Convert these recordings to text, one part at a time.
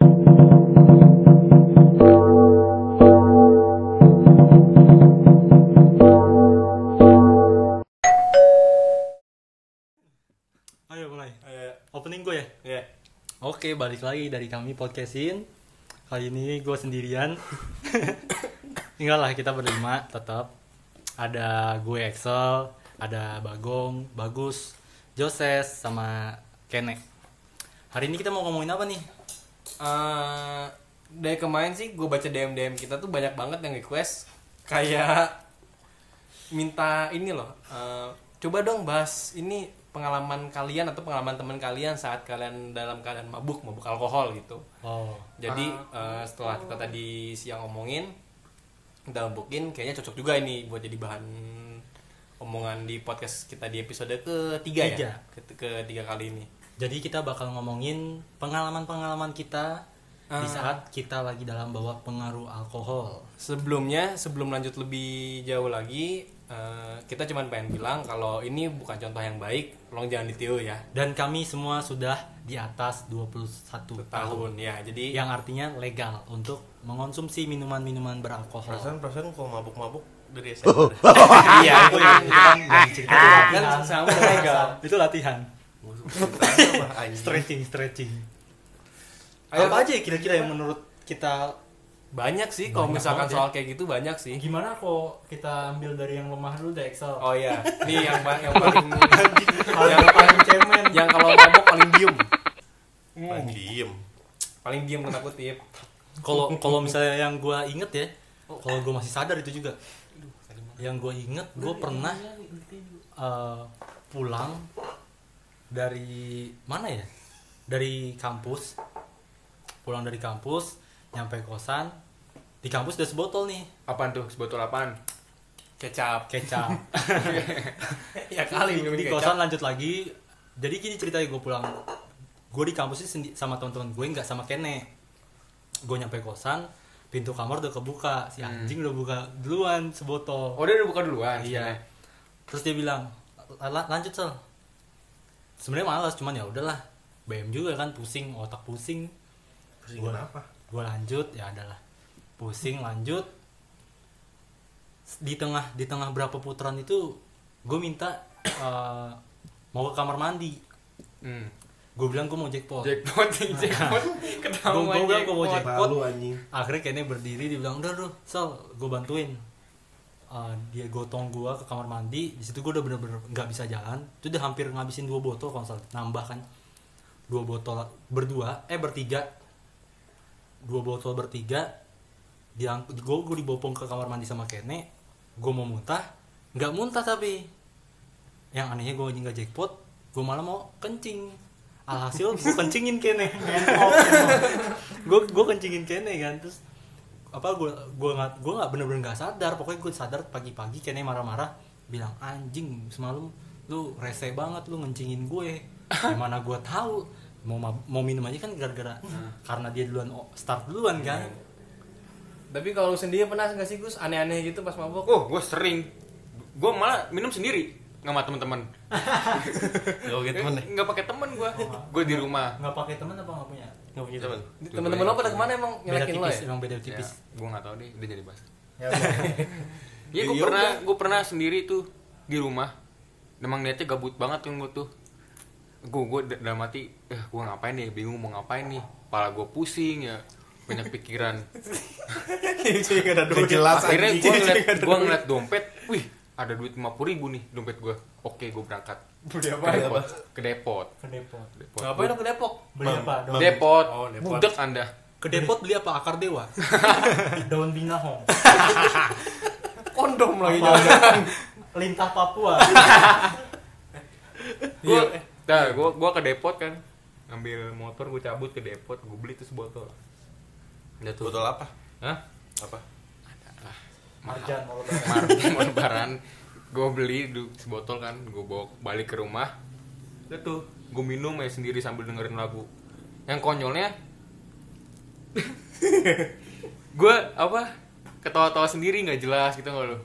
Ayo mulai. Ayo, Opening gue ya. ya. Oke, balik lagi dari kami podcastin. Kali ini gue sendirian. Tinggal lah kita berlima tetap. Ada gue Excel, ada Bagong, Bagus, Joses, sama Kene. Hari ini kita mau ngomongin apa nih? Eh, dari kemarin sih gue baca DM DM kita tuh banyak banget yang request kayak minta ini loh. eh, coba dong bahas ini pengalaman kalian atau pengalaman teman kalian saat kalian dalam keadaan mabuk, mabuk alkohol gitu. Oh, Jadi eh, setelah kita tadi siang ngomongin dalam bukin kayaknya cocok juga ini buat jadi bahan omongan di podcast kita di episode ketiga Tiga. ya. Ke- Ketiga kali ini. Jadi kita bakal ngomongin pengalaman-pengalaman kita di Ah. saat kita lagi dalam bawah pengaruh alkohol. Sebelumnya, sebelum lanjut lebih jauh lagi, eh, kita cuma pengen bilang kalau ini bukan contoh yang baik, tolong jangan ditiru ya. Dan kami semua sudah di atas 21 tahun. Tahun ya, jadi Yang artinya legal untuk mengonsumsi minuman-minuman beralkohol. Perasaan perasaan kalau mabuk-mabuk dari SMP. iya itu kan kan cerita itu kan latihan. sama legal. itu latihan. Stretching, stretching. Ayo, apa aja ya kira-kira yang menurut kita Banyak sih kalau misalkan banget ya. soal kayak gitu banyak sih. gimana kok kita ambil dari yang lemah dulu deh Excel. Oh iya, nih yang yang paling yang paling cemen. yang kalau mabok paling diem, Paling diem. paling diem kena kutip. Kalau kalau misalnya yang gua inget ya, kalau gua masih sadar itu juga. Yang gua inget, gua pernah eh, pulang dari mana ya? Dari kampus. Pulang dari kampus, nyampe kosan. Di kampus udah sebotol nih Apaan tuh? Sebotol apaan? Kecap. kecap. ya kali di kecap. kosan lanjut lagi. Jadi gini ceritanya gue pulang. Gue di kampus sih sendi- sama teman-teman gue nggak sama Kene. Gue nyampe kosan, pintu kamar udah kebuka. Si anjing udah buka duluan sebotol. Oh, dia udah buka duluan. iya. Terus dia bilang, "La- lanjut sel. Sebenarnya malas, cuman ya udahlah. BM juga kan pusing, otak pusing. Pusing Gua- kenapa? Gue lanjut, ya adalah. Pusing lanjut. Di tengah di tengah berapa putaran itu, gue minta eh, mau ke kamar mandi. Hmm. Gue bilang gue mau jackpot. Jackpot nih, jackpot. Ketahuan Gua- gua bilang gua mau jackpot. Akhirnya kayaknya berdiri, dia bilang udah tuh, sel, gue bantuin. Eh, dia gotong gue ke kamar mandi. Di situ gue udah bener-bener nggak bisa jalan. Itu udah hampir ngabisin dua botol kalau salah. nambah kan. Dua botol berdua, eh bertiga. Dua botol bertiga. Diang, gue gue dibopong ke kamar mandi sama Kene. Gue mau muntah, nggak muntah tapi. Yang anehnya gue nggak jackpot, gue malah mau kencing. Alhasil gue kencingin Kene. Gue gue kencingin Kene kan terus apa gue gue nggak gue nggak bener-bener nggak sadar pokoknya gue sadar pagi-pagi Kene marah-marah bilang anjing semalam lu rese banget lu ngencingin gue gimana gue tahu mau mau minum aja kan gara-gara karena dia duluan o- start duluan kan Tapi kalau lu sendiri pernah nggak sih Gus aneh-aneh gitu pas mabok? Oh, gue sering. Gue malah minum sendiri. Nggak sama teman-teman. Gak gitu temen deh. Nggak pakai teman gue. Gue di rumah. nggak pakai teman apa nggak punya Nggak punya Temen. Temen-temen lo pada ke mana emang beda nyelekin lo ya? emang beda Ya, tipis gue nggak tahu deh. Dia jadi bahas. ya, udah. Iya, gue Ya pernah. Gue pernah sendiri tuh di rumah. Emang niatnya gabut banget kan gue tuh. Gue gue dalam hati, eh gue ngapain nih? Bingung mau ngapain nih? Pala gue pusing ya. Banyak pikiran. Gak akhirnya gue ngeliat gue ngeliat dompet wih ada duit lima ribu nih dompet gue oke gue berangkat. Beli ke apa? depot. Ke depot. Ke depot. Depot Ngapain lo ke Depok? beli apa? depot. Oh, depot. budek anda. Ke depot beli apa? Akar dewa? Daun binahong Kondom lagi jangan. lintah Papua. Gue nah gue gue ke depot kan. Ngambil motor gue cabut ke depot gue beli tuh sebotol. Udah tuh Botol apa? Hah? Apa? Marjan mau Mar- mau lebaran. Gue beli sebotol kan gue bawa balik ke rumah. Udah tuh gue minum ya sendiri sambil dengerin lagu. Yang konyolnya gue apa ketawa-tawa sendiri nggak jelas gitu nggak lo.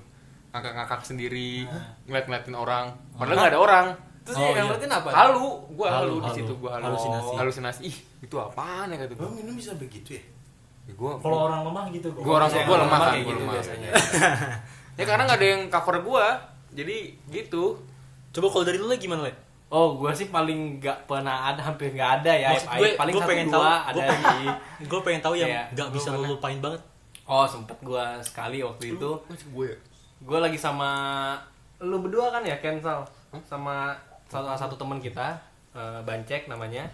Ngakak-ngakak sendiri ngeliat-ngeliatin orang. Padahal nggak ada orang. Terus Oh, yang iya. ngeliatin apa? Halu. Gua Halu, halu, di halu. situ gua halu. Halusinasi. halusinasi. Ih itu apaan ya kata gua? Minum bisa begitu ya? Ya, gua kalau orang lemah gitu gua orang Biasanya gua orang lemah lemah kan kayak gua gitu lemah. biasanya. ya karena nggak ada yang cover gua jadi gitu. Coba kalau dari lu gimana le? Oh gue sih paling nggak pernah ada hampir nggak ada ya. Maksud gue, paling gue satu pengen dua tahu, ada gue di gue pengen tahu yang Iya, nggak gua bisa lu lupain banget. Oh sempet gue sekali waktu itu. Masih gue ya? Gue lagi sama lu berdua kan ya Kensal? Sama salah satu teman kita eh, Bancek namanya.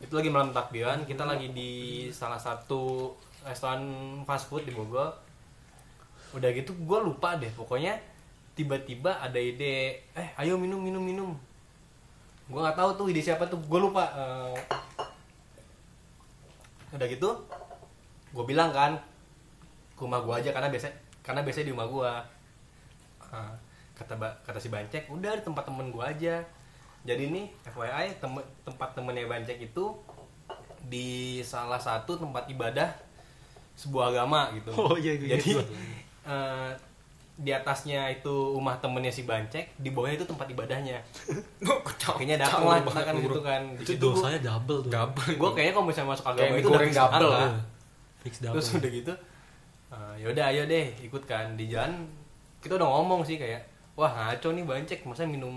Itu lagi malam takbiran kita lagi di salah satu restoran fast food di Bogor. Udah gitu gue lupa deh pokoknya tiba-tiba ada ide eh ayo minum minum minum. Gue nggak tahu tuh ide siapa tuh gue lupa Eh, udah gitu gue bilang kan ke rumah gue aja karena biasa karena biasanya di rumah gue Ah, kata kata si Bancek udah di tempat temen gue aja. Jadi nih FYI tem- tempat temennya Bancek itu di salah satu tempat ibadah sebuah agama gitu. Oh, iya, iya, jadi iya. eh, di atasnya itu rumah temennya si Bancek di bawahnya itu tempat ibadahnya. Kayaknya datang lah kita kan gitu kan. Itu dosanya double tuh. Double gue kayaknya kalau misalnya masuk agama Kayak itu udah double lah. Fix double. Terus udah gitu uh, yaudah ayo deh ikut kan. Di jalan kita udah ngomong sih kayak wah ngaco nih bancek masa minum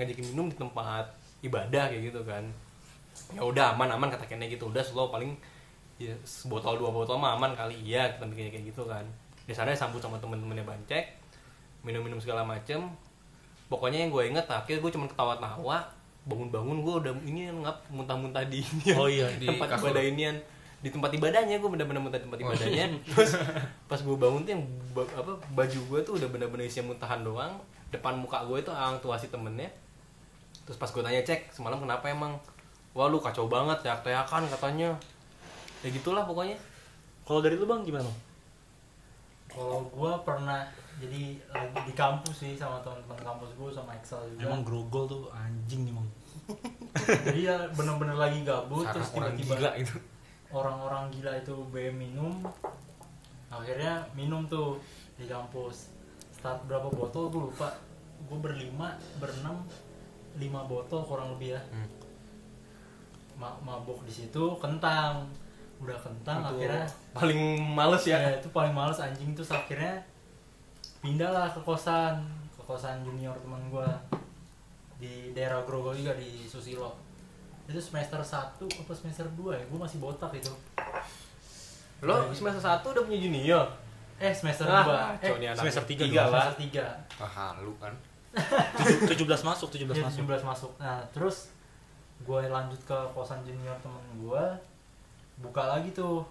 ngajakin minum di tempat ibadah kayak gitu kan. Ya udah aman aman kata Kennya gitu. Udah slow paling ya sebotol dua botol mah aman kali. Iya kita bikin kayak gitu kan. Di sana sambut sama temen-temennya bancek minum-minum segala macem. Pokoknya yang gue inget akhirnya gue cuma ketawa-tawa bangun-bangun gue udah ini ngap muntah-muntah di Oh iya, di tempat kasur. ibadah inian. Di tempat ibadahnya gue bener-bener muntah di tempat ibadahnya. Terus pas gue bangun tuh yang ba- apa baju gue tuh udah bener-bener isinya muntahan doang. Depan muka gue itu orang tua si temennya. Terus pas gue tanya cek semalam kenapa emang? Wah lu kacau banget teriak-teriakan katanya ya gitulah pokoknya kalau dari lu bang gimana bang Kalau gua pernah jadi lagi di kampus sih sama teman-teman kampus gua sama Excel juga. emang grogol tuh anjing nih bang jadi ya bener-bener lagi gabut Sarang terus orang tiba-tiba gila itu orang-orang gila itu BM minum. Akhirnya minum tuh di kampus. Start berapa botol gua lupa. Gua berlima, berenam, lima botol kurang lebih ya. Hmm. Ma- mabuk di situ kentang. Udah kentang Itu akhirnya paling males ya. Ya itu paling males anjing. Terus akhirnya pindah lah ke kosan ke kosan junior teman gua di daerah Grogol juga di Susilo. Itu semester 1 apa semester 2 ya? Gua masih botak itu. Lo semester satu udah punya junior? Eh semester Ah, 2 eh kacau nih anaknya. semester tiga Tiga dong, lah. Semester 3 ah halu kan. Tujuh belas masuk tujuh belas Iya, masuk. 17 masuk. Nah terus gue lanjut ke kosan junior temen gue buka lagi tuh.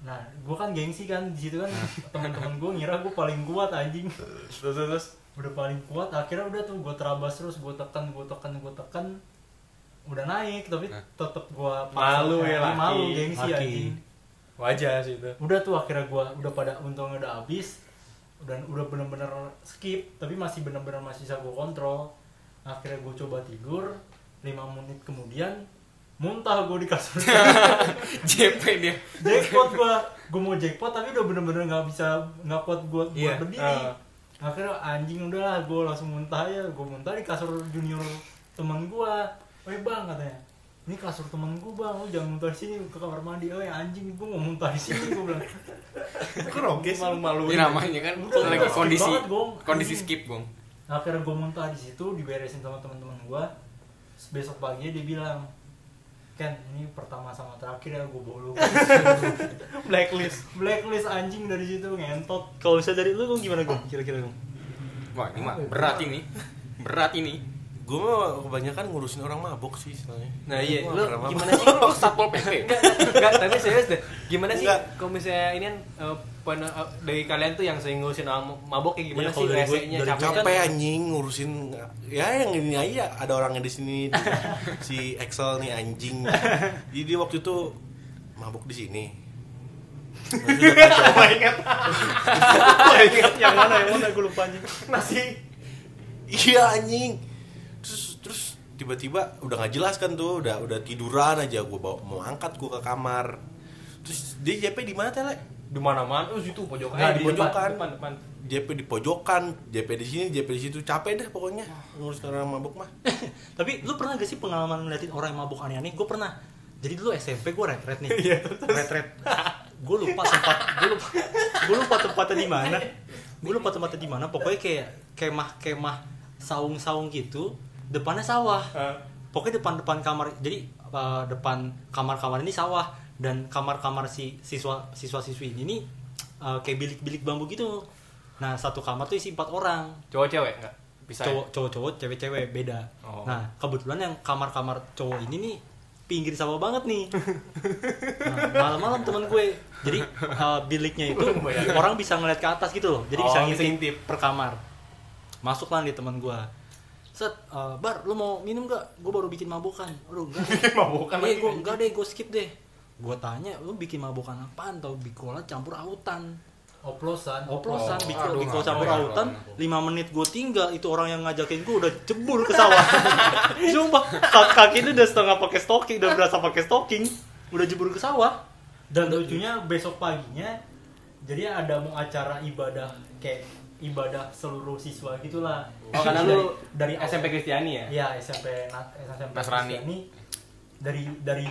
Nah gue kan gengsi kan di situ kan teman-teman gue ngira gue paling kuat anjing. Terus terus udah paling kuat akhirnya udah tuh gue terabas terus gue tekan gue tekan gue tekan. Udah naik tapi Nah. tetep gue Malu ya, laki. malu gengsi Laki. anjing. Wajar sih itu. Udah tuh akhirnya gue udah pada untungnya udah habis. Dan udah bener-bener skip tapi masih bener-bener masih bisa gue kontrol. Akhirnya gue coba tidur 5 menit kemudian muntah gue di kasur. JP dia jackpot gue gue mau jackpot tapi udah bener-bener nggak bisa nggak kuat gue buat Iya, berdiri. ah. akhirnya anjing udahlah gue langsung muntah ya. Gue muntah di kasur junior temen gue oh bang katanya. Ini kasur temen gue bang. Lu jangan muntah di sini ke kamar mandi. Oh anjing gue mau muntah di sini gue bilang. Kok roges? malu-malu ini namanya kan Udah, lagi skip kondisi banget, Gong. kondisi Anjing. skip gong akhirnya gue muntah di situ diberesin sama teman-teman gue besok pagi dia bilang Ken ini pertama sama terakhir ya gue bolu blacklist. Blacklist anjing dari situ ngentot. Kalau misalnya dari lu gimana gue kira-kira Gong? wah ini mah berat ini. Berat ini. Gue mah kebanyakan ngurusin orang mabok sih soalnya. nah iya lu gimana sih lu satpol pp enggak tapi serius deh. Gimana sih kalau misalnya ini kan eh, pen- eh, dari kalian tuh yang sering ngurusin orang mabok kayak gimana Iya, sih dari gue- resenya dari capek kan? capek anjing ngurusin ya yang ini aja ada orangnya di sini si Excel nih anjing. Jadi waktu itu mabuk di sini. Ingat Gua ingat yang mana yang mana? Gue lupa anjing. Nasi iya anjing. Terus terus tiba-tiba udah nggak jelas kan tuh udah udah tiduran aja. Gue bawa mau angkat gue ke kamar. Terus dia JP di mana tele di mana mana oh situ pojok Nggak, eh, di pojokan depan. depan depan JP di pojokan JP di sini JP di situ capek deh pokoknya ngurus orang mabuk mah Tapi lu pernah gak sih pengalaman ngeliatin orang yang mabuk aneh-aneh? Gue pernah. Jadi dulu SMP gue retret nih. retret. Gue lupa tempat. Gue lupa. Gue lupa tempatnya di mana. Gue lupa tempatnya di mana. Pokoknya kayak kemah-kemah saung-saung gitu. Depannya sawah. Pokoknya depan-depan kamar. Jadi uh, depan kamar-kamar ini sawah dan kamar-kamar si siswa siswa-siswi ini nih uh, kayak bilik-bilik bambu gitu. Nah satu kamar tuh isi empat orang Cowok cewek enggak? Bisa. ya? cowok cowok-cowok cewek-cewek beda Oh. nah kebetulan yang kamar-kamar cowok ini nih pinggir sawah banget nih nah, malam-malam temen gue jadi uh, biliknya itu orang bisa ngeliat ke atas gitu loh jadi Oh, bisa ngintip per kamar masuklah nih temen gue set uh, bar lu mau minum gak gue baru bikin mabukan aduh enggak Mabukan eh, lagi. gue enggak deh gue skip deh gue tanya lu bikin mabukan apaan tau? Bikola campur autan. Oplosan. Oplosan Oh, biko aduh, biko nggak campur autan. 5 menit gue tinggal itu orang yang ngajakin gue udah jebur ke sawah. Sumpah kaki, kaki itu udah setengah pakai stocking udah berasa pakai stocking udah jebur ke sawah. Dan lucunya besok paginya jadi ada mau acara ibadah kayak ibadah seluruh siswa gitulah. Oh, karena lu dari SMP Kristiani ya? Iya SMP SMP Nasrani. Kristiani. dari dari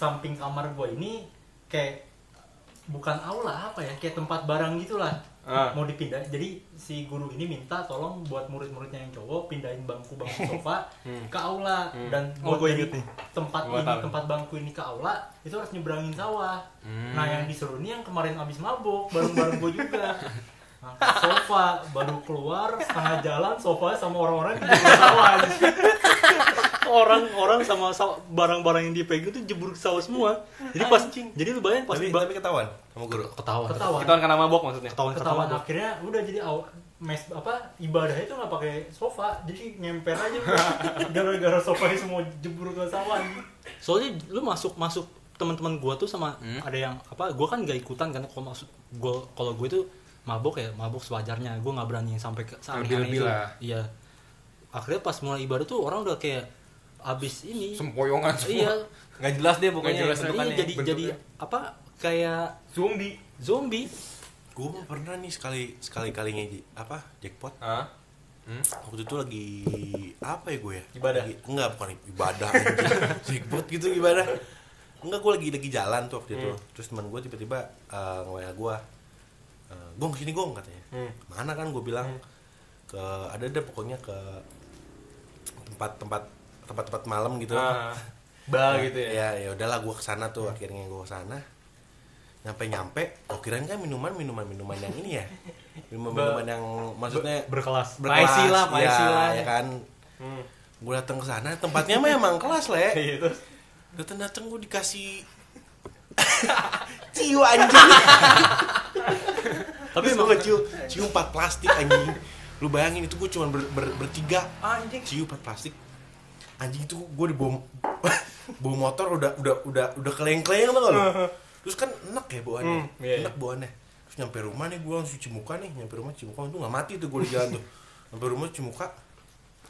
samping kamar gue ini kayak bukan aula apa ya kayak tempat barang gitulah Ah. mau dipindah jadi si guru ini minta tolong buat murid-muridnya yang cowok pindahin bangku-bangku sofa ke aula dan Oh, buat inget nih. tempat Gua ini tahu. tempat bangku ini ke aula itu harus nyebrangin sawah Hmm. nah yang disuruh ini yang kemarin abis mabuk bareng-bareng gue juga Angkat sofa baru keluar setengah jalan sofa sama orang-orang di bawah sawah orang-orang sama barang-barang yang dipegang tuh jebur ke sawah semua. Jadi pas jadi lu bayangin pas tapi diba- tapi ketahuan sama guru? Ketawa ketawa Ketahuan. Karena mabok maksudnya. ketahuan ketawa ketawa akhirnya udah jadi aw, mes apa ibadahnya itu nggak pakai sofa jadi nyemper aja. Gara-gara sofanya semua jebur ke sawah soalnya lu masuk masuk teman-teman gua tuh sama Hmm. ada yang apa gua kan gak ikutan kan kalau masuk gua kalau gue tuh mabok ya mabok sewajarnya. Gua nggak berani sampai ke sampai Lebih-lebih lah. iya. Akhirnya pas mulai ibadah tuh orang udah kayak abis ini sempoyongan semua iya Nggak jelas deh pokoknya jelas, bentukannya. jadi jadi apa kayak zombie. zombie gue mah pernah nih sekali sekali kalinya apa jackpot Hah? Hmm? waktu itu lagi apa ya gue ya Ibadah? Lagi- enggak bukan ibadah anjing. jackpot gitu ibadah enggak gue lagi lagi jalan tuh waktu itu Hmm. terus teman gue tiba-tiba uh, nge gue uh, gong sini gong katanya Hmm. mana kan gue bilang ke ada ada pokoknya ke tempat-tempat tempat-tempat malam gitu. Ah, ba gitu ya. ya ya udahlah gue ke sana tuh akhirnya gue ke sana nyampe nyampe oh kirain kan minuman minuman minuman yang ini ya? Minuman minuman yang maksudnya berkelas. Paisi lah, ya, paisi lah. ya kan? Hmm. gue datang ke sana tempatnya mah emang kelas le. Iya, terus? Datang datang gue dikasih ciu anjing. Tapi emang ciu ciu empat plastik anjing. Lu bayangin itu gue cuma ber, ber- bertiga. Anjing. ciu empat plastik anjing itu gue dibawa bawa motor udah udah udah udah keleng keleng tau gak lu terus kan enak ya bawaannya Hmm, iya, iya. enak bawaannya terus nyampe rumah nih gue langsung cuci muka nih nyampe rumah cuci muka itu nggak mati tuh gue di jalan tuh nyampe rumah cuci muka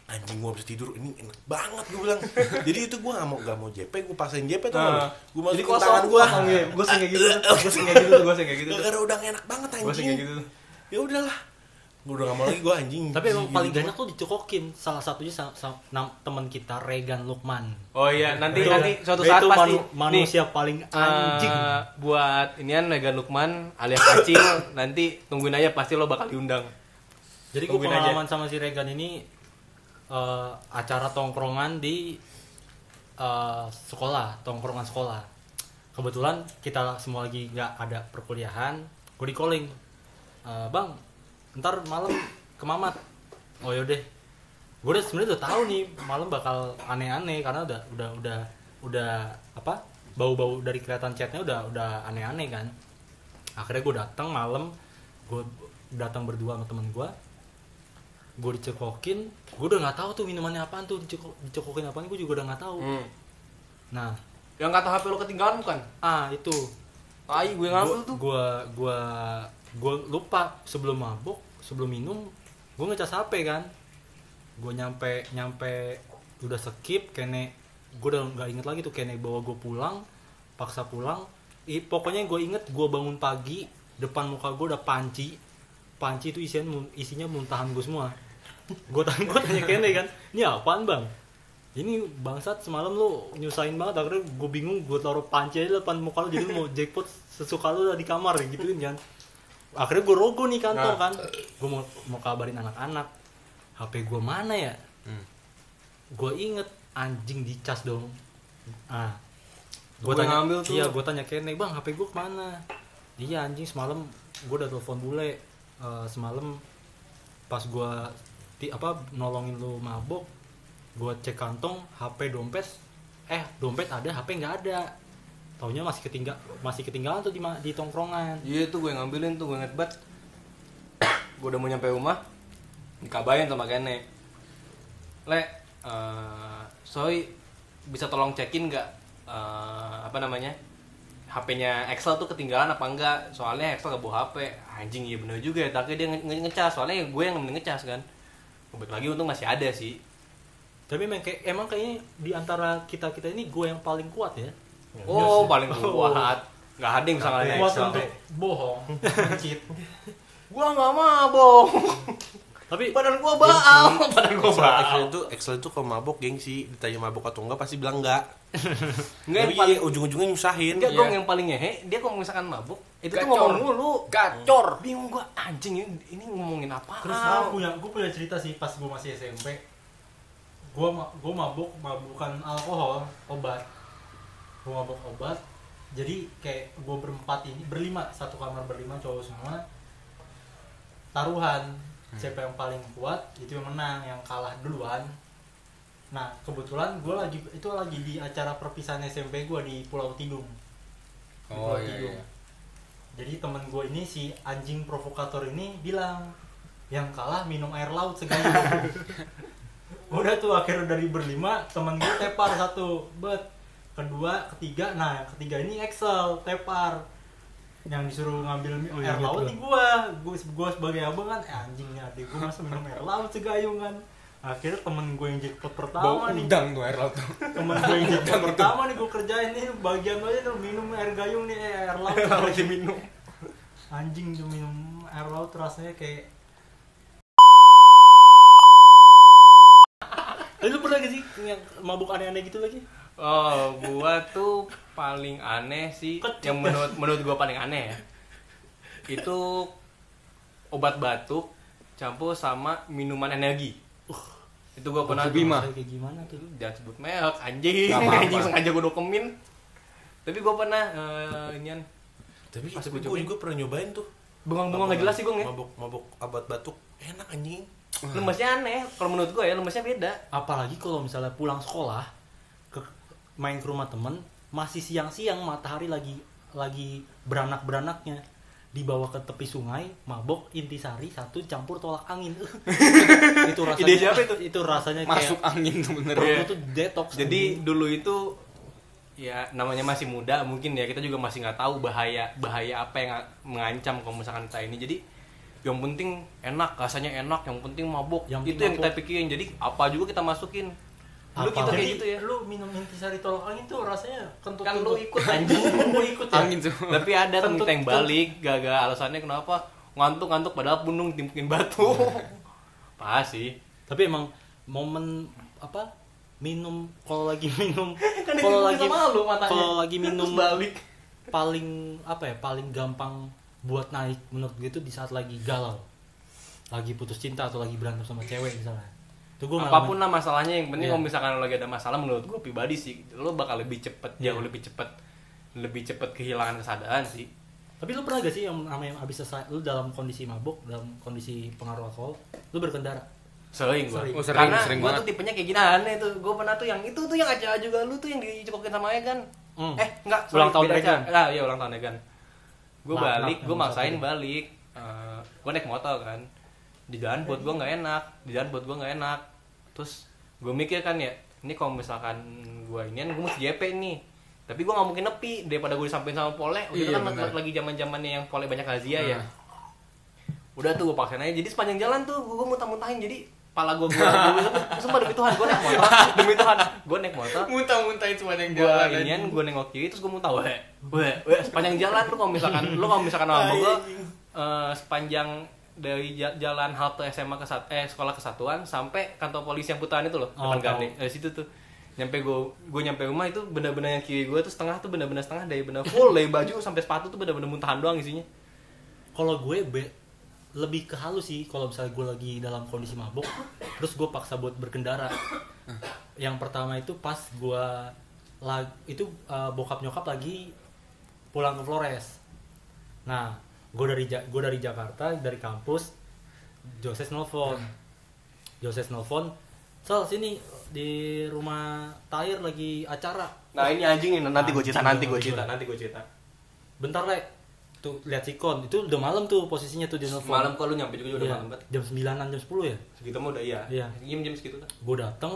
anjing gue bisa tidur ini enak banget gue bilang jadi itu gue gak mau gak mau JP gue paksain JP tuh Ah. gue masukin tangan gue Gue sih kayak gitu. Gue sih kayak gitu tuh, gue sih kayak gitu. tuh. gara udah enak banget Gue sih kayak anjing gitu. tuh. ya udahlah gue udah gak mau lagi gue anjing. Tapi emang paling banyak tuh dicokokin. Salah satunya sama, sama nam- teman kita Regan Lukman. Oh iya, nanti Itu- nanti suatu itu saat pasti manu- manusia paling nih, anjing. eh, buat inian Megan Lukman alias Acil. Nanti tungguin aja pasti lo bakal diundang. Jadi gue pengalaman sama si Regan ini eh, acara tongkrongan di eh, sekolah, tongkrongan sekolah. Kebetulan kita semua lagi nggak ada perkuliahan, gue di calling, "Eh, bang, ntar malam ke Mamat. Oh yaudah, gue udah sebenarnya udah tahu nih malam bakal aneh-aneh karena udah udah udah udah apa bau-bau dari kelihatan chatnya udah udah aneh-aneh kan. Akhirnya gue datang malam, gue datang berdua sama temen gue gue dicekokin gue udah nggak tahu tuh minumannya apaan tuh dicekok, dicekokin apaan gue juga udah nggak tahu Hmm. nah Yang kata HP lo ketinggalan bukan? ah itu Tai gue ngambil tuh. gue gue gue lupa sebelum mabuk sebelum minum gue ngecas hp kan. Gue nyampe nyampe udah skip kene gue udah nggak inget lagi tuh kene bawa gue pulang paksa pulang. I, pokoknya gue inget gue bangun pagi depan muka gue udah panci. Panci itu isinya mun- isinya muntahan gue semua. Gue tanya gue tanya Kene kan ini apaan bang? Ini bangsat semalam lu nyusahin banget akhirnya gue bingung gue taruh panci aja depan muka lu jadi mau jackpot sesuka lah di kamar gituin kan akhirnya gue rogo nih kantor Nah. kan. Gue mau mau kabarin anak-anak. HP gue mana ya? Hmm. gue inget anjing dicas dong. Ah. Gue tanya ngambil tuh. iya gue tanya Kene bang HP gue ke mana? Iya anjing semalam gue udah telepon bule Eh, semalam pas gue ti apa nolongin lu mabok gue cek kantong HP dompet eh dompet ada HP nggak ada taunya masih ketinggal masih ketinggalan tuh di di tongkrongan. Iya tuh gue ngambilin tuh gue inget banget. Gue udah mau nyampe rumah Dikabarin sama Kene. Le, eh Soy bisa tolong cekin nggak eh, apa namanya HP-nya Excel tuh ketinggalan apa enggak? Soalnya Excel gak bawa HP anjing iya bener juga ya tapi dia nge- nge- ngecas. Soalnya gue yang ngecas kan. Balik lagi untung masih ada sih. Tapi emang kayak emang kayaknya di antara kita kita ini gue yang paling kuat ya oh paling kuat. Nggak ada yang bisa ngalahin Kuat untuk bohong, cheat. gue nggak mabok tapi badan gue baal badan gue Excel, baal Excel itu Excel itu kalau mabok gengsi. Ditanya mabok atau enggak pasti bilang enggak. Enggak yang paling ujung-ujungnya nyusahin. Enggak Iya. gong yang paling ngehe dia kalau misalkan mabuk itu tuh ngomong mulu. Gacor. bingung gua anjing ini, ini ngomongin apa? Terus gue punya gue punya cerita sih pas gue masih SMP. Gue gue mabuk mabukan alkohol, obat. Gue mabuk obat. Jadi kayak gue berempat ini berlima satu kamar berlima cowok semua. Taruhan siapa yang paling kuat itu yang menang, yang kalah duluan. Nah kebetulan gue lagi itu lagi di acara perpisahan SMP gue di Pulau Tidung. Di Oh, Pulau iya, Tidung. iya. Jadi temen gue ini si anjing provokator ini bilang yang kalah minum air laut segala. Udah tuh akhirnya dari berlima temen gue tepar satu, bet kedua, ketiga, nah yang ketiga ini Excel tepar. Yang disuruh ngambil Oh, air iya, laut nih gua. Gua gua sebagai abang kan eh, anjingnya adik gua masa minum air laut segayung kan. Akhirnya temen gue yang jackpot Bau pertama nih. udang tuh air laut tuh. temen gue yang jackpot pertama nih gue kerjain nih. Bagian lo aja tuh minum air gayung nih eh, air laut. Lagi minum. Anjing tuh minum air laut rasanya kayak Eh, lu pernah gak sih yang mabuk aneh-aneh gitu lagi oh gua tuh paling aneh sih yang menurut menurut gua paling aneh ya. Itu obat batuk campur sama minuman energi. Itu gua pernah Bima? Kayak gimana tuh? Jangan sebut merek anjing. Anjing sengaja gue dokumin. Tapi gue pernah eh, inian. Tapi Pas gua juga pernah nyobain tuh. Bengong-bengong nggak jelas sih gue ya? Mabok mabok obat batuk. Enak anjing. Lemesnya aneh. Kalau menurut gue ya lemesnya beda. Apalagi kalau misalnya pulang sekolah main ke rumah temen masih siang-siang matahari lagi lagi beranak-beranaknya. Dibawa ke tepi sungai mabok intisari satu campur tolak angin. Itu rasanya Ide siapa itu? itu rasanya Masuk kayak angin tuh bener. perut lu tuh detox. Jadi dulu itu ya namanya masih muda mungkin ya kita juga masih nggak tahu bahaya bahaya apa yang mengancam kalau misalkan kita ini. Jadi yang penting enak rasanya enak yang penting mabuk Yang itu yang kita pikirin. Jadi apa juga kita masukin Apa? kita kayak gitu ya? lu minum intisari tolak angin tuh rasanya kentut kan lu ikut. Anjing. Lu ikut ya? Angin semua. tapi ada Kentut- yang balik gagal. Alasannya kenapa? Ngantuk-ngantuk padahal punung timpukin batu. Pas sih. Tapi emang momen apa minum kalau lagi minum kan kalau lagi malu matanya. kalau lagi minum balik. paling apa ya paling gampang buat naik menurut gue itu di saat lagi galau. Lagi putus cinta atau lagi berantem sama cewek misalnya itu gue apa pun lah masalahnya yang penting Iya. kalau misalkan lo lagi ada masalah menurut gue pribadi sih lo bakal lebih cepet Iya. jauh lebih cepet lebih cepet kehilangan kesadaran sih tapi lu pernah gak sih yang namanya abis selesai lu dalam kondisi mabuk dalam kondisi pengaruh alkohol lu berkendara sering gue Sering. Oh, sering, karena sering gue banget. tuh tipenya kayak gini aneh tuh gue pernah tuh yang itu tuh yang aja juga lu tuh yang dicekokin sama Egan Hmm. eh enggak Ulang tahun Egan. acara. ah iya ulang tahun Egan gue balik gue maksain balik gue naik motor kan di jalan buat gue nggak enak di jalan buat gue nggak enak. Terus gue mikir kan ya ini kalau misalkan gue inian gue mesti JP nih. Tapi gue nggak mungkin nepi daripada gue disampaikan sama pole. Udah Iya, kan benar. lagi zaman zamannya yang pole banyak razia ya. Ah. udah tuh gue paksain aja. Jadi sepanjang jalan tuh gue muntah-muntahin. Jadi pala gue gue sumpah demi Tuhan gue naik motor. Demi Tuhan gue naik motor. Muntah-muntahin sepanjang gue inian gue nengok kiri terus gue muntah. Weh weh weh sepanjang jalan lu kalau misalkan lu kalau misalkan sama gue eh, sepanjang dari ja- jalan halte SMA ke eh sekolah kesatuan sampai kantor polisi yang putaran itu loh Oh, depan. Gade. dari situ tuh nyampe gue gue nyampe rumah itu bener-bener yang kiri gue tuh setengah tuh bener-bener setengah dari bener full dari baju sampai sepatu tuh bener-bener muntahan doang isinya kalau gue be- lebih ke halus sih kalau misalnya gue lagi dalam kondisi mabuk terus gue paksa buat berkendara yang pertama itu pas gue lag- itu uh, bokap nyokap lagi pulang ke Flores nah gue dari Ja- gue dari Jakarta dari kampus Joses nelfon. Joses nelfon Sal sini di rumah Tahir lagi acara. Nah ini anjing ini nanti gue cerita nanti gue cerita. nanti gue cerita. Bentar le tuh lihat sikon itu udah malam tuh posisinya tuh dia nelfon. Malam kok lu nyampe juga udah Iya, malam banget jam 9 jam 10 ya? Segitu mah udah iya. Iya. jam jam segitu tuh gue datang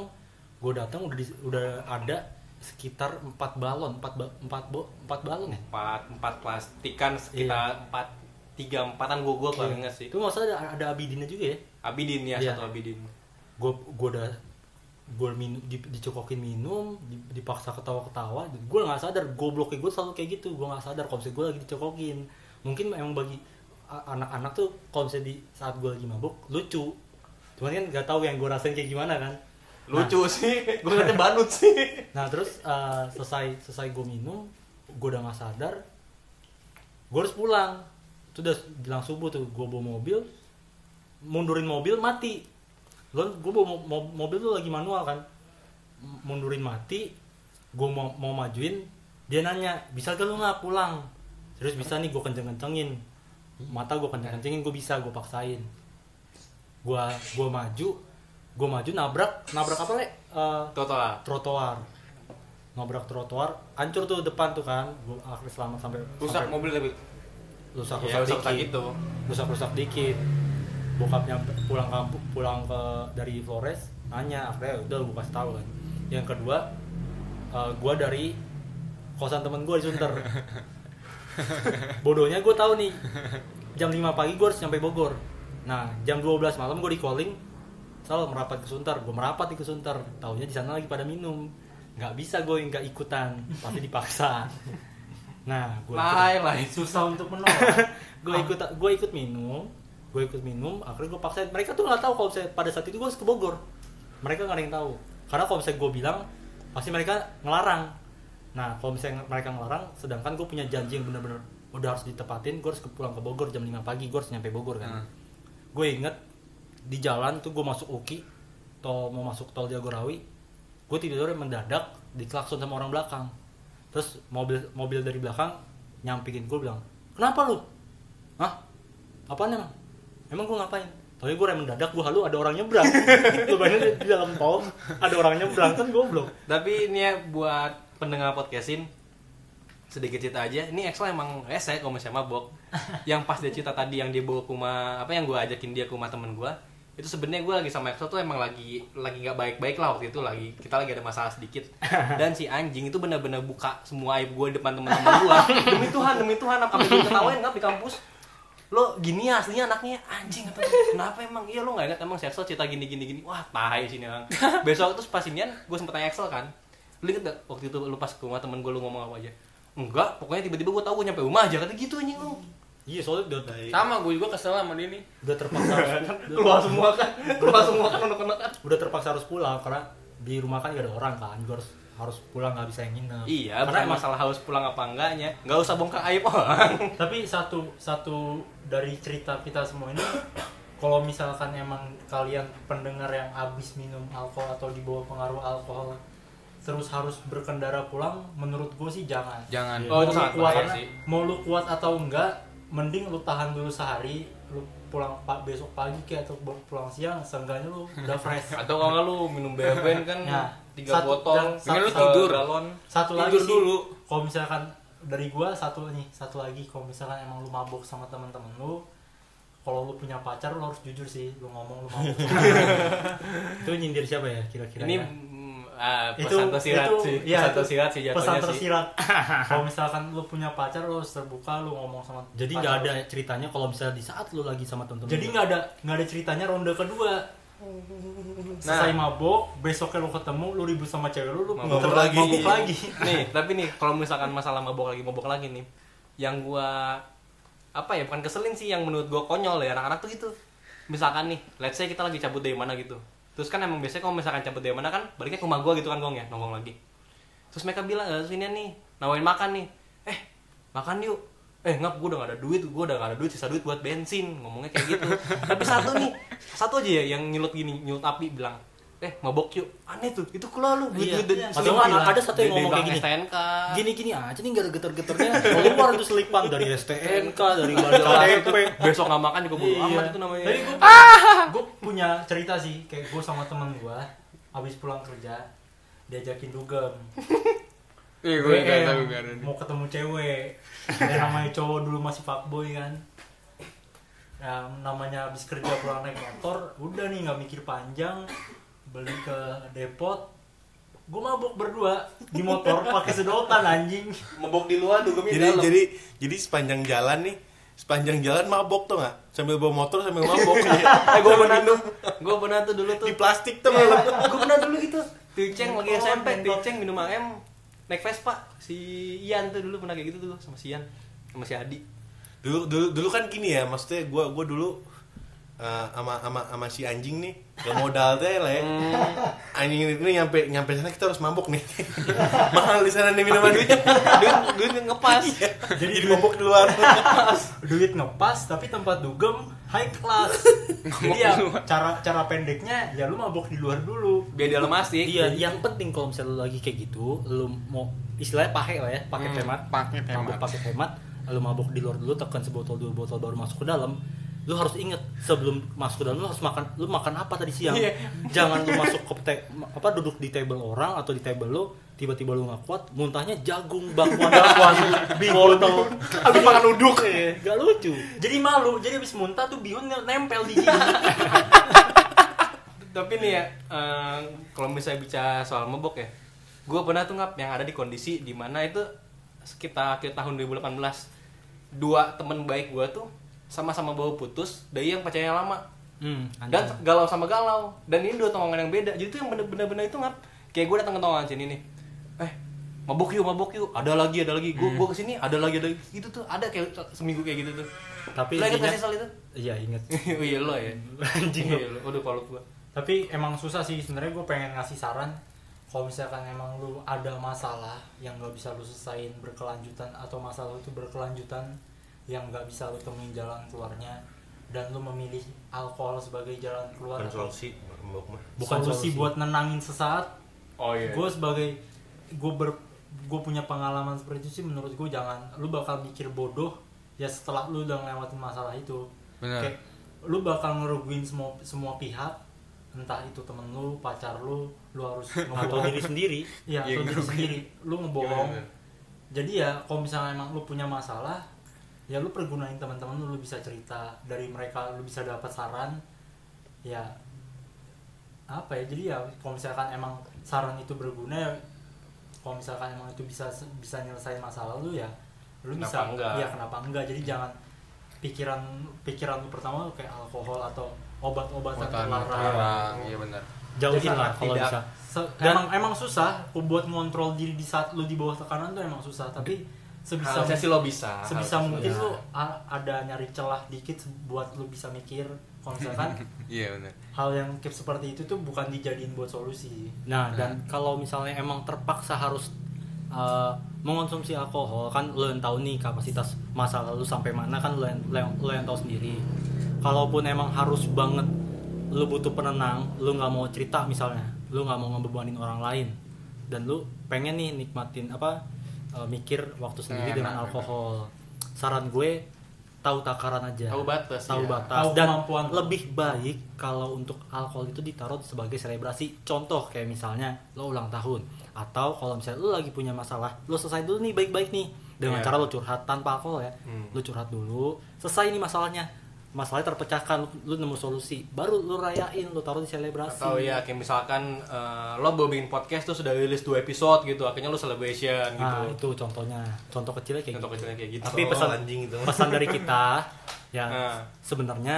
gue datang udah di- udah ada sekitar empat balon empat ba, empat bo, empat balon ya? Empat empat plastikan sekitar empat tiga empatan gue gue kalau inget sih. Itu maksudnya ada, ada abidinnya juga ya? Abidin ya Iya. satu Abidin. Gue gue udah gue minum di, dicokokin minum di- dipaksa ketawa ketawa gue nggak sadar gobloknya gue selalu kayak gitu. Gue nggak sadar kalau gue lagi dicokokin. Mungkin emang bagi anak-anak tuh kalau di saat gue lagi mabuk lucu. Cuman kan nggak tahu yang gue rasain kayak gimana kan. Lucu sih. Gue ngeliatnya banut sih. Nah terus uh, selesai selesai gue minum, gue udah nggak sadar, gue harus pulang. Itu udah bilang subuh tuh, gue bawa mobil, mundurin mobil mati. Lo gue bawa mo- mo- mobil tuh lagi manual kan, mundurin mati, gue mau mau majuin, dia nanya bisa gak lu nggak pulang? Terus bisa nih gue kenceng kencengin, mata gue kenceng kencengin, gue bisa gue paksain. Gue gue maju, gue maju nabrak nabrak apa le? Uh, total trotoar nabrak trotoar hancur tuh depan tuh kan gua akhirnya selamat sampai rusak sampai mobil tapi rusak ya rusak rusak dikit. gitu. Rusak rusak dikit. Bokapnya pulang kampung pulang ke dari Flores nanya akhirnya udah gue kasih tahu kan. Yang kedua eh, gua dari kosan temen gue di Sunter. Bodohnya gue tahu nih jam 5 pagi gue harus nyampe Bogor. Nah jam 12 malam gue di calling selalu merapat ke Sunter. Gue merapat di ke Sunter. Tahunya di sana lagi pada minum. Nggak bisa gue nggak ikutan. Pasti dipaksa nah gue lain lain susah untuk menolak. Gue ikut gue ikut minum gue ikut minum akhirnya gue paksain. Mereka tuh nggak tahu kalau saya pada saat itu gue harus ke Bogor. Mereka nggak ada yang tahu. Karena kalau misalnya gue bilang pasti mereka ngelarang. Nah kalau misalnya mereka ngelarang sedangkan gue punya janji yang bener-bener udah harus ditepatin gue harus ke- pulang ke Bogor jam 5 pagi gue harus nyampe Bogor kan. Hmm. gue inget di jalan tuh gue masuk Uki tol mau masuk tol Jagorawi gue tidurnya mendadak diklakson sama orang belakang terus mobil mobil dari belakang nyampikin. Gue bilang kenapa lu? Hah? Apaan emang? Emang gue ngapain? Tapi gue rem mendadak gue halu ada orang nyebrang. Lu bayangin di dalam tol ada orang nyebrang. Kan goblok. Tapi ini ya buat pendengar podcastin sedikit cerita aja. Ini Excel emang rese kalau misalnya mabok. Yang pas dia cerita tadi yang dia bawa ke rumah apa yang gue ajakin dia ke rumah temen gue itu sebenarnya gue lagi sama Excel tuh emang lagi lagi nggak baik-baik lah waktu itu lagi kita lagi ada masalah sedikit. Dan si anjing itu benar-benar buka semua aib gue depan teman-teman gue demi Tuhan demi Tuhan apa gue ketawain nggak di kampus. Lo gini ya aslinya anaknya anjing atau kenapa emang? Iya lo nggak ingat emang si Excel cerita gini gini gini. Wah tai sini orang. Besok terus pas inian gue sempet tanya Excel kan. Lu inget gak waktu itu lu pas ke rumah temen gue lu ngomong apa aja? Enggak pokoknya tiba-tiba gue tahu gue nyampe rumah aja kata gitu anjing lu iya soalnya udah sama gue juga kesel sama dia nih udah terpaksa harus, keluar semua kan? Keluar semua kan udah kena kan? Udah terpaksa harus pulang karena di rumah kan gak ada orang kan gue harus harus pulang nggak bisa yang nginep. Iya karena bukan masalah harus pulang apa enggaknya. Nggak usah bongkar aib orang. Tapi satu satu dari cerita kita semua ini kalau misalkan emang kalian pendengar yang habis minum alkohol atau di bawah pengaruh alkohol terus harus berkendara pulang menurut gue sih jangan. Jangan. Oh, itu mau lu sangat kuat sih. mau lu kuat atau enggak mending lu tahan dulu sehari lu pulang pak besok pagi kayak atau pulang siang seenggaknya lu udah fresh atau kalau nggak lu minum beben kan Ya. tiga Satu- botol dan Mending lu satu tidur. galon satu Tidur lagi sih dulu. kalau misalkan dari gua satu nih satu lagi kalau misalkan emang lu mabuk sama teman-teman lu kalau lu punya pacar lu harus jujur sih lu ngomong lu mabuk itu nyindir siapa ya kira-kira ini ya? Mm, ah, itu pesan tersirat itu sih ya, pesan itu tersirat sih jatuhnya pesan sih. tersirat. Kalau misalkan lu punya pacar lu harus terbuka lu ngomong sama jadi nggak lu. ada ceritanya kalau misalnya di saat lu lagi sama temen-temen jadi lu. nggak ada nggak ada ceritanya ronde kedua. Selesai mabok besoknya lu ketemu lu ribut sama cewek lu lu Mabok muter lagi. mabok lagi. Nih tapi nih kalau misalkan masalah mabok lagi mabok lagi nih yang gua apa ya bukan keselin sih yang menurut gue konyol ya anak-anak tuh gitu. Misalkan nih let's say kita lagi cabut dari mana gitu terus kan emang biasanya kalau misalkan cabut dari mana kan baliknya ke rumah gue gitu kan gong ya nongkrong lagi. Terus mereka bilang eh, sini nih nawarin makan nih. Eh makan yuk. Eh ngap gue udah gak ada duit gue udah gak ada duit sisa duit buat bensin ngomongnya kayak gitu. Tapi satu nih satu aja ya yang nyulut gini nyulut api bilang eh mabok yuk. Aneh tuh itu keluar lu duit Iya. duit Iya. ada satu yang ngomong kayak gini. STNK gini-gini aja nih gak ada geter-geternya keluar itu selipan dari STNK dari KTP besok nggak makan juga bodo amat itu namanya. Jadi gue, gue punya cerita sih, kayak gue sama temen gue, habis pulang kerja, diajakin dugem, Iya, gue nggak WM, tahu gak ada. mau ketemu cewek, yang namanya cowok dulu masih fuckboy kan, yang namanya habis kerja pulang naik motor, udah nih nggak mikir panjang, beli ke depot, gue mabuk berdua di motor pakai sedotan anjing. mabok di luar dugemnya jadi jadi jadi sepanjang jalan nih sepanjang jalan mabok tuh nggak? Sambil bawa motor sambil mabok. Eh gue pernah tuh gue pernah tuh dulu tuh. Di plastik tuh Iya, malah gue pernah dulu gitu. Ticeng lagi SMP. Ticeng minum AM naik Vespa. Si Ian tuh dulu pernah kayak gitu tuh sama si Ian sama si Adi. Dulu dulu dulu kan gini ya maksudnya gua gua dulu eh, sama sama sama si anjing nih. Gak modal teh lah ya. anjing ini, ini nyampe nyampe sana kita harus mabok nih. Mahal di sana nih minuman duitnya. Duit duit ngepas. Jadi jadi mabok di luar. Duit ngepas tapi tempat dugem high class. Jadi ya cara cara pendeknya ya lu mabok di luar dulu. Biar dia lemasik Iya, yang penting kalau misalnya lu lagi kayak gitu, lu mau istilahnya pakai lah ya, pakai Hmm, hemat, paket mabuk hemat. pakai hemat, lu mabuk di luar dulu, tekan sebotol dua botol baru masuk ke dalam. Lu harus inget sebelum masuk ke dalam lu harus makan, lu makan apa tadi siang? Iya. Jangan lu masuk ke te- apa duduk di table orang atau di table lu, tiba-tiba lu nggak kuat, muntahnya jagung, bakwan, bakwan, wortel, habis makan uduk gak lucu. jadi malu jadi habis muntah tuh bihun nempel di gigi tapi nih ya eh, kalau misalnya bicara soal mabok ya gue pernah tuh ngap yang ada di kondisi di mana itu sekitar akhir tahun 2018 dua temen baik gue tuh sama-sama bawa putus dari yang pacarnya lama. Hmm, dan galau sama galau. Dan ini dua tongkongan yang beda. Jadi tuh yang bener-bener bener itu ngap kayak gue datang ke tongkongan sini nih. Eh mabok yuk mabok yuk. Ada lagi ada lagi. Gue Hmm. gue ke sini ada lagi ada lagi. Gitu tuh ada kayak seminggu kayak gitu tuh. Tapi lo inget gak sih soal itu? Iya inget. oh iya lo ya. Anjing. Iya lo udah kalau gue tapi emang susah sih sebenarnya. Gue pengen ngasih saran. Kalau misalkan emang lu ada masalah yang nggak bisa lu selesain berkelanjutan atau masalah itu berkelanjutan yang nggak bisa lu temuin jalan keluarnya dan lu memilih alkohol sebagai jalan keluar bukan solusi Bukan solusi solusi. buat nenangin sesaat. Oh iya gue sebagai gue ber gue punya pengalaman seperti itu sih menurut gue jangan. Lu bakal mikir bodoh ya setelah lu udah ngelewatin masalah itu. Benar. kayak lu bakal ngerugiin semua semua pihak. Entah itu temen lu pacar lu lu harus Atau ngebohong diri sendiri. ya Iya, atau diri sendiri. Lu ngebohong Gimana? jadi ya kalau misalnya emang lu punya masalah ya lu pergunain teman-teman lu lu bisa cerita dari mereka lu bisa dapat saran ya apa ya jadi ya kalau misalkan emang saran itu berguna ya kalau misalkan emang itu bisa bisa nyelesain masalah lu ya lu Kenapa bisa enggak? ya kenapa enggak jadi jangan pikiran pikiran lu pertama kayak alkohol atau obat-obatan terlarang iya benar. Jauhin Jadi lah kalau tidak- bisa. Se- Dan- emang emang susah buat ngontrol diri di saat lu di bawah tekanan tuh emang susah tapi sebisa harusnya sih lo bisa sebisa mungkin lo lu a- ada nyari celah dikit buat lu bisa mikir kalau misalkan Iya benar. hal yang kayak seperti itu tuh bukan dijadiin buat solusi Nah, dan kalau misalnya emang terpaksa harus uh, mengonsumsi alkohol, kan lo yang tahu nih kapasitas masa lalu sampai mana kan lo yang, lo yang, lo yang tahu sendiri. Kalaupun emang harus banget lo butuh penenang, lo nggak mau cerita misalnya, lo nggak mau ngebebanin orang lain, dan lo pengen nih nikmatin apa uh, mikir waktu sendiri Enak. dengan alkohol. Saran gue tahu takaran aja. Tahu batas, Tahu ya. batas. Tahu dan kemampuan lebih baik kalau untuk alkohol itu ditaruh sebagai selebrasi. Contoh kayak misalnya lo ulang tahun atau kalau misalnya lo lagi punya masalah, lo selesai dulu nih baik-baik nih dengan Iya. cara lo curhat tanpa alkohol ya. Hmm. Lo curhat dulu, selesai nih masalahnya. Masalahnya terpecahkan, lu, lu nemu solusi, baru lu rayain, lu taruh di selebrasi. atau ya kayak misalkan eh, lo baru bikin podcast tuh sudah rilis dua episode gitu akhirnya lo celebration Nah, gitu itu contohnya. Contoh kecilnya kayak contoh gitu. kecilnya kayak gitu Tapi Oh, pesan anjing itu. pesan dari kita ya Nah. sebenarnya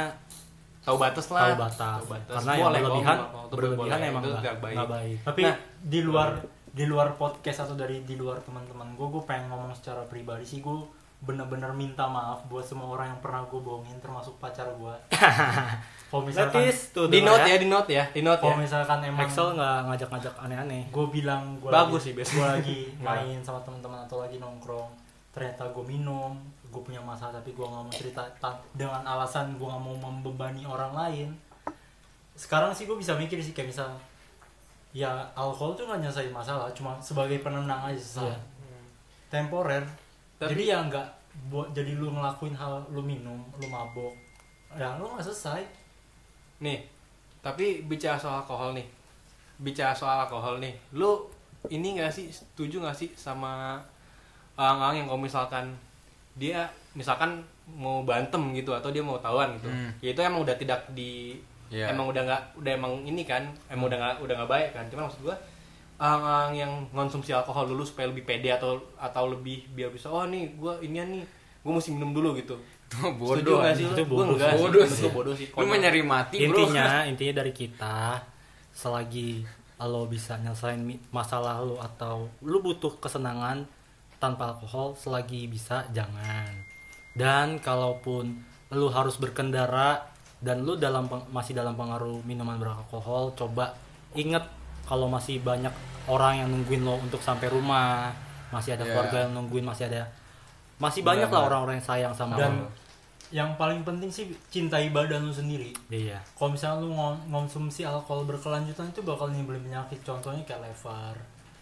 tahu batas lah tahu batas. Tahu batas. Karena yang Boleh, berlebihan, kalau mau- berlebihan boleh. emang itu nggak tidak baik. nggak baik. tapi Nah. di luar di luar podcast atau dari di luar teman-teman gue gue pengen ngomong secara pribadi sih gue bener-bener minta maaf buat semua orang yang pernah gue bohongin termasuk pacar gue kalau misalkan Letis tuh di note ya. di note ya di note ya. kalau misalkan emang Axel nggak ngajak-ngajak aneh-aneh. gue bilang gue Bagus lagi, sih, biasanya. gue lagi main sama teman-teman atau lagi nongkrong ternyata gue minum gue punya masalah tapi gue nggak mau cerita ta- dengan alasan gue nggak mau membebani orang lain. Sekarang sih gue bisa mikir sih kayak misal ya alkohol tuh nggak nyelesain masalah cuma sebagai penenang aja sesaat Iya. temporer Tapi- jadi ya nggak buat jadi lu ngelakuin hal lu minum lu mabok. Ya lu nggak selesai. Nih tapi bicara soal alkohol nih. Bicara soal alkohol nih. Lu ini gak sih setuju gak sih sama orang-orang yang kalau misalkan dia misalkan mau bantem gitu atau dia mau tawan gitu. Hmm. ya itu emang udah tidak di Iya. emang udah nggak udah emang ini kan emang udah nggak udah nggak baik kan. Cuma maksud gua orang-orang yang konsumsi alkohol dulu supaya lebih pede atau atau lebih biar bisa oh nih gua ini nih gua mesti minum dulu gitu bodoh. gak sih Itu bodoh enggak Bodoh sih. gua bodoh sih Lu mah nyari mati, Bro. intinya intinya dari kita selagi lo bisa nyelesain masalah lo atau lu butuh kesenangan tanpa alkohol selagi bisa jangan dan kalaupun lu harus berkendara dan lu dalam masih dalam pengaruh minuman beralkohol coba inget kalau masih banyak orang yang nungguin lo untuk sampai rumah masih ada Iya. keluarga yang nungguin masih ada masih banyak lah orang-orang yang sayang sama dan lo. yang paling penting sih cintai badan lu sendiri. Iya. Kalau misalnya lu ngon- ngonsumsi alkohol berkelanjutan itu bakal nimbulin penyakit. Contohnya kayak lever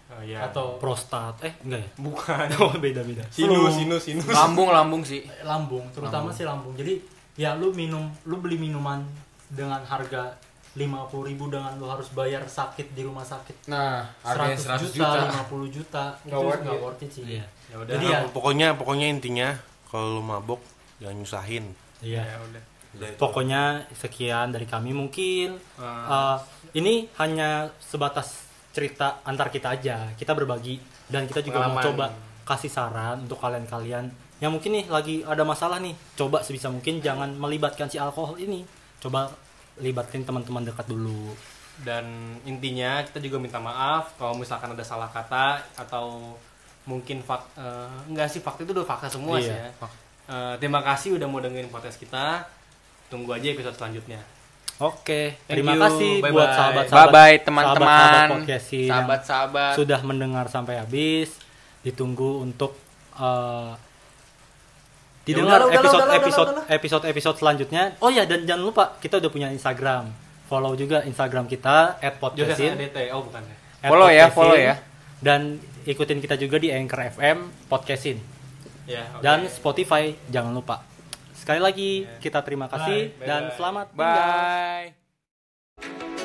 Oh, iya. atau prostat. Eh enggak ya? Bukan. Oh beda beda. Sinus sinus sinus. Lambung lambung sih. lambung terutama sih lambung. Jadi ya lu minum lu beli minuman dengan harga 50.000 ribu dengan lu harus bayar sakit di rumah sakit. Nah, harganya 100 100 juta, juta. 50 juta. Nggak itu worth nggak it. worth it sih. Iya. ya udah. Jadi ya- pokoknya pokoknya intinya kalau lu mabok jangan nyusahin. Iya. Ya udah. Pokoknya sekian dari kami mungkin. Ah. eh, ini hanya sebatas cerita antar kita aja. Kita berbagi dan kita juga mau Pengalaman. coba kasih saran untuk kalian-kalian. Yang mungkin nih lagi ada masalah nih coba sebisa mungkin jangan melibatkan si alkohol ini. Coba libatkan teman-teman dekat dulu dan intinya kita juga minta maaf kalau misalkan ada salah kata atau mungkin fak eh, enggak sih fakta itu udah fakta semua sih Iya. ya Eh, terima kasih udah mau dengerin podcast kita tunggu aja episode selanjutnya oke Thank terima you. kasih buat Bye-bye. sahabat-sahabat Bye bye teman-teman. sahabat-sahabat sudah mendengar sampai habis ditunggu untuk eh, didengar Ya udah, udah, episode udah, udah, episode udah, episode episode selanjutnya. Oh ya dan jangan lupa kita udah punya Instagram. Follow juga Instagram kita @podcastin oh bukan ya? At Follow ya, follow ya. dan ikutin kita juga di Anchor FM podcastin ya oke. dan Spotify jangan lupa. Sekali lagi Ya. kita terima kasih Bye. dan selamat tinggal. Bye.